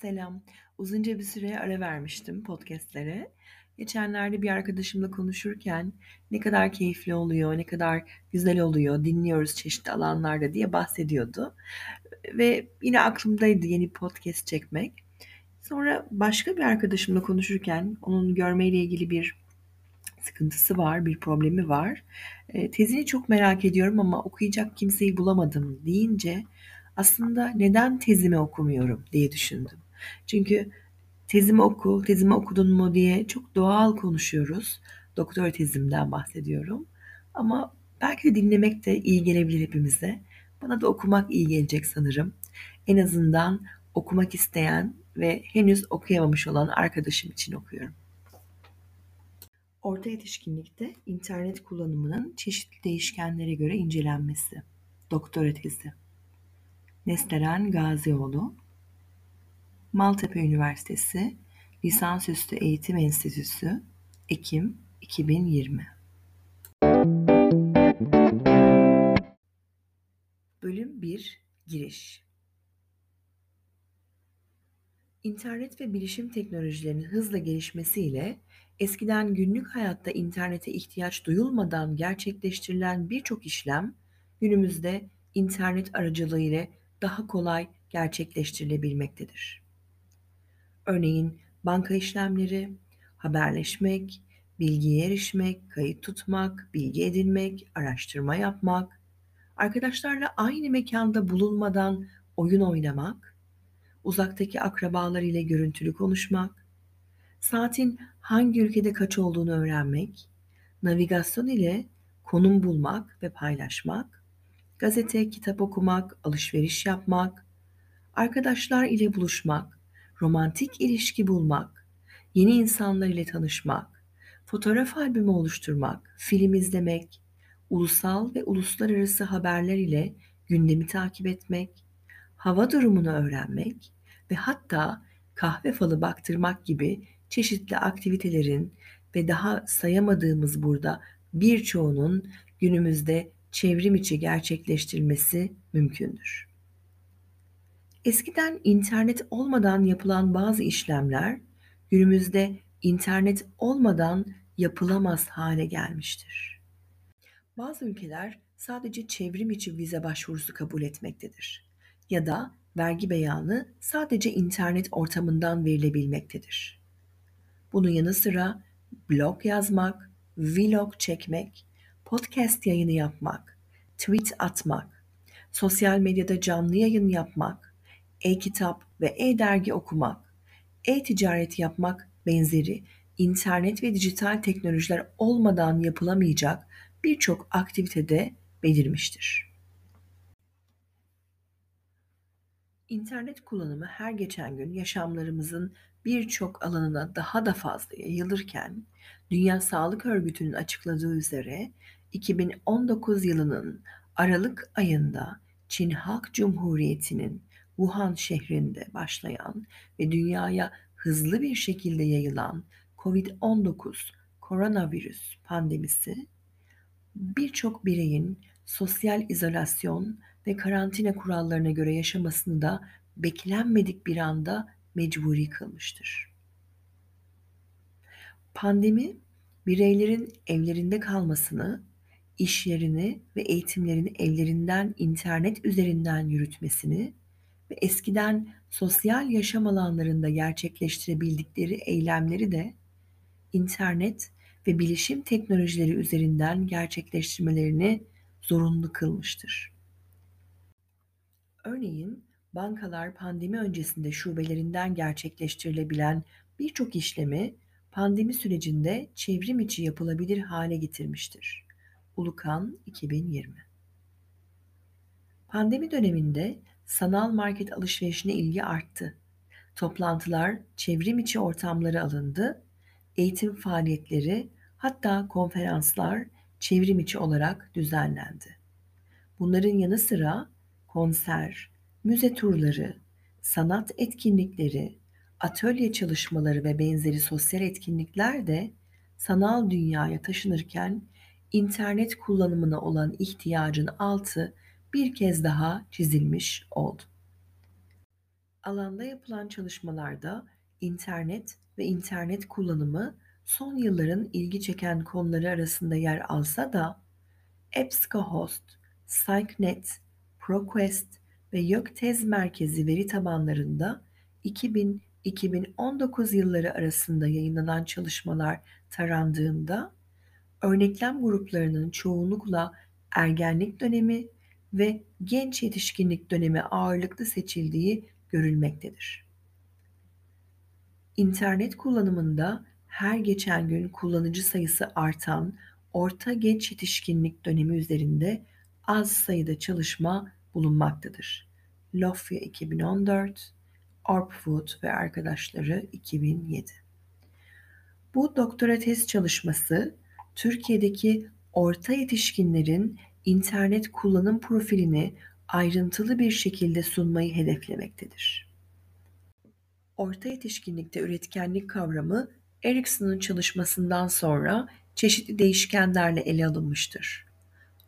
Selam. Uzunca bir süre ara vermiştim podcast'lere. Geçenlerde bir arkadaşımla konuşurken ne kadar keyifli oluyor, ne kadar güzel oluyor, dinliyoruz çeşitli alanlarda diye bahsediyordu. Ve yine aklımdaydı yeni podcast çekmek. Sonra başka bir arkadaşımla konuşurken onun görmeyle ilgili bir sıkıntısı var, bir problemi var. E, tezini çok merak ediyorum ama okuyacak kimseyi bulamadım deyince aslında neden tezimi okumuyorum diye düşündüm. Çünkü tezimi oku, tezimi okudun mu diye çok doğal konuşuyoruz. Doktor tezimden bahsediyorum. Ama belki de dinlemek de iyi gelebilir hepimize. Bana da okumak iyi gelecek sanırım. En azından okumak isteyen ve henüz okuyamamış olan arkadaşım için okuyorum. Orta yetişkinlikte internet kullanımının çeşitli değişkenlere göre incelenmesi. Doktora tezi. Nesteren Gazioğlu, Maltepe Üniversitesi Lisansüstü Eğitim Enstitüsü Ekim 2020 Bölüm 1 Giriş İnternet ve bilişim teknolojilerinin hızla gelişmesiyle eskiden günlük hayatta internete ihtiyaç duyulmadan gerçekleştirilen birçok işlem günümüzde internet aracılığıyla daha kolay gerçekleştirilebilmektedir. Örneğin banka işlemleri, haberleşmek, bilgiye erişmek, kayıt tutmak, bilgi edinmek, araştırma yapmak, arkadaşlarla aynı mekanda bulunmadan oyun oynamak, uzaktaki akrabalar ile görüntülü konuşmak, saatin hangi ülkede kaç olduğunu öğrenmek, navigasyon ile konum bulmak ve paylaşmak, gazete, kitap okumak, alışveriş yapmak, arkadaşlar ile buluşmak, romantik ilişki bulmak, yeni insanlar ile tanışmak, fotoğraf albümü oluşturmak, film izlemek, ulusal ve uluslararası haberler ile gündemi takip etmek, hava durumunu öğrenmek ve hatta kahve falı baktırmak gibi çeşitli aktivitelerin ve daha sayamadığımız burada birçoğunun günümüzde çevrim içi gerçekleştirilmesi mümkündür. Eskiden internet olmadan yapılan bazı işlemler günümüzde internet olmadan yapılamaz hale gelmiştir. Bazı ülkeler sadece çevrim içi vize başvurusu kabul etmektedir ya da vergi beyanı sadece internet ortamından verilebilmektedir. Bunun yanı sıra blog yazmak, vlog çekmek, podcast yayını yapmak, tweet atmak, sosyal medyada canlı yayın yapmak, e-kitap ve e-dergi okumak, e-ticaret yapmak benzeri internet ve dijital teknolojiler olmadan yapılamayacak birçok aktivitede belirmiştir. İnternet kullanımı her geçen gün yaşamlarımızın birçok alanına daha da fazla yayılırken, Dünya Sağlık Örgütü'nün açıkladığı üzere 2019 yılının Aralık ayında Çin Halk Cumhuriyeti'nin Wuhan şehrinde başlayan ve dünyaya hızlı bir şekilde yayılan COVID-19 koronavirüs pandemisi birçok bireyin sosyal izolasyon ve karantina kurallarına göre yaşamasını da beklenmedik bir anda mecburi kılmıştır. Pandemi bireylerin evlerinde kalmasını, işlerini ve eğitimlerini evlerinden internet üzerinden yürütmesini ve eskiden sosyal yaşam alanlarında gerçekleştirebildikleri eylemleri de internet ve bilişim teknolojileri üzerinden gerçekleştirmelerini zorunlu kılmıştır. Örneğin bankalar pandemi öncesinde şubelerinden gerçekleştirilebilen birçok işlemi pandemi sürecinde çevrim içi yapılabilir hale getirmiştir. Ulukan 2020 Pandemi döneminde sanal market alışverişine ilgi arttı. Toplantılar çevrim içi ortamlara alındı, eğitim faaliyetleri hatta konferanslar çevrim içi olarak düzenlendi. Bunların yanı sıra konser, müze turları, sanat etkinlikleri, atölye çalışmaları ve benzeri sosyal etkinlikler de sanal dünyaya taşınırken internet kullanımına olan ihtiyacın altı bir kez daha çizilmiş oldu. Alanda yapılan çalışmalarda internet ve internet kullanımı son yılların ilgi çeken konuları arasında yer alsa da EBSCOhost, PsycNet, ProQuest ve YÖKTEZ merkezi veri tabanlarında 2000-2019 yılları arasında yayınlanan çalışmalar tarandığında örneklem gruplarının çoğunlukla ergenlik dönemi ve genç yetişkinlik dönemi ağırlıklı seçildiği görülmektedir. İnternet kullanımında her geçen gün kullanıcı sayısı artan orta genç yetişkinlik dönemi üzerinde az sayıda çalışma bulunmaktadır. Lofya 2014, Orpwood ve arkadaşları 2007. Bu doktora tez çalışması Türkiye'deki orta yetişkinlerin internet kullanım profilini ayrıntılı bir şekilde sunmayı hedeflemektedir. Orta yetişkinlikte üretkenlik kavramı Erikson'un çalışmasından sonra çeşitli değişkenlerle ele alınmıştır.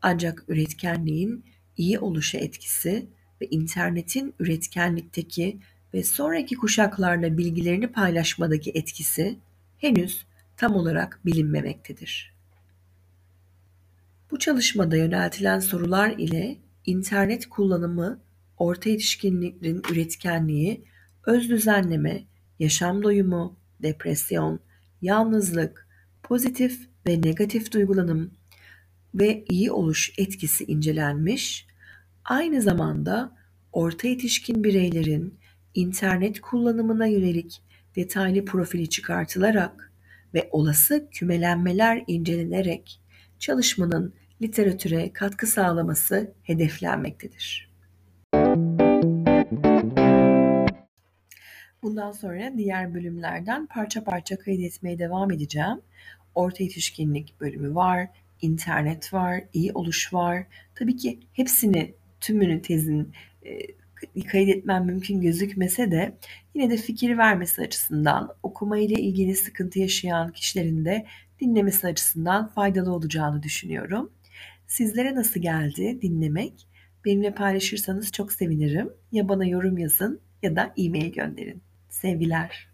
Ancak üretkenliğin iyi oluşa etkisi ve internetin üretkenlikteki ve sonraki kuşaklarla bilgilerini paylaşmadaki etkisi henüz tam olarak bilinmemektedir. Bu çalışmada yöneltilen sorular ile internet kullanımı, orta yetişkinlerin üretkenliği, öz düzenleme, yaşam doyumu, depresyon, yalnızlık, pozitif ve negatif duygulanım ve iyi oluş etkisi incelenmiş, aynı zamanda orta yetişkin bireylerin internet kullanımına yönelik detaylı profili çıkartılarak ve olası kümelenmeler incelenerek çalışmanın literatüre katkı sağlaması hedeflenmektedir. Bundan sonra diğer bölümlerden parça parça kaydetmeye devam edeceğim. Orta yetişkinlik bölümü var, internet var, iyi oluş var. Tabii ki hepsini, tümünü tezin e, kaydetmem mümkün gözükmese de yine de fikir vermesi açısından okuma ile ilgili sıkıntı yaşayan kişilerin de dinlemesi açısından faydalı olacağını düşünüyorum. Sizlere nasıl geldi dinlemek? Benimle paylaşırsanız çok sevinirim. Ya bana yorum yazın ya da e-mail gönderin. Sevgiler.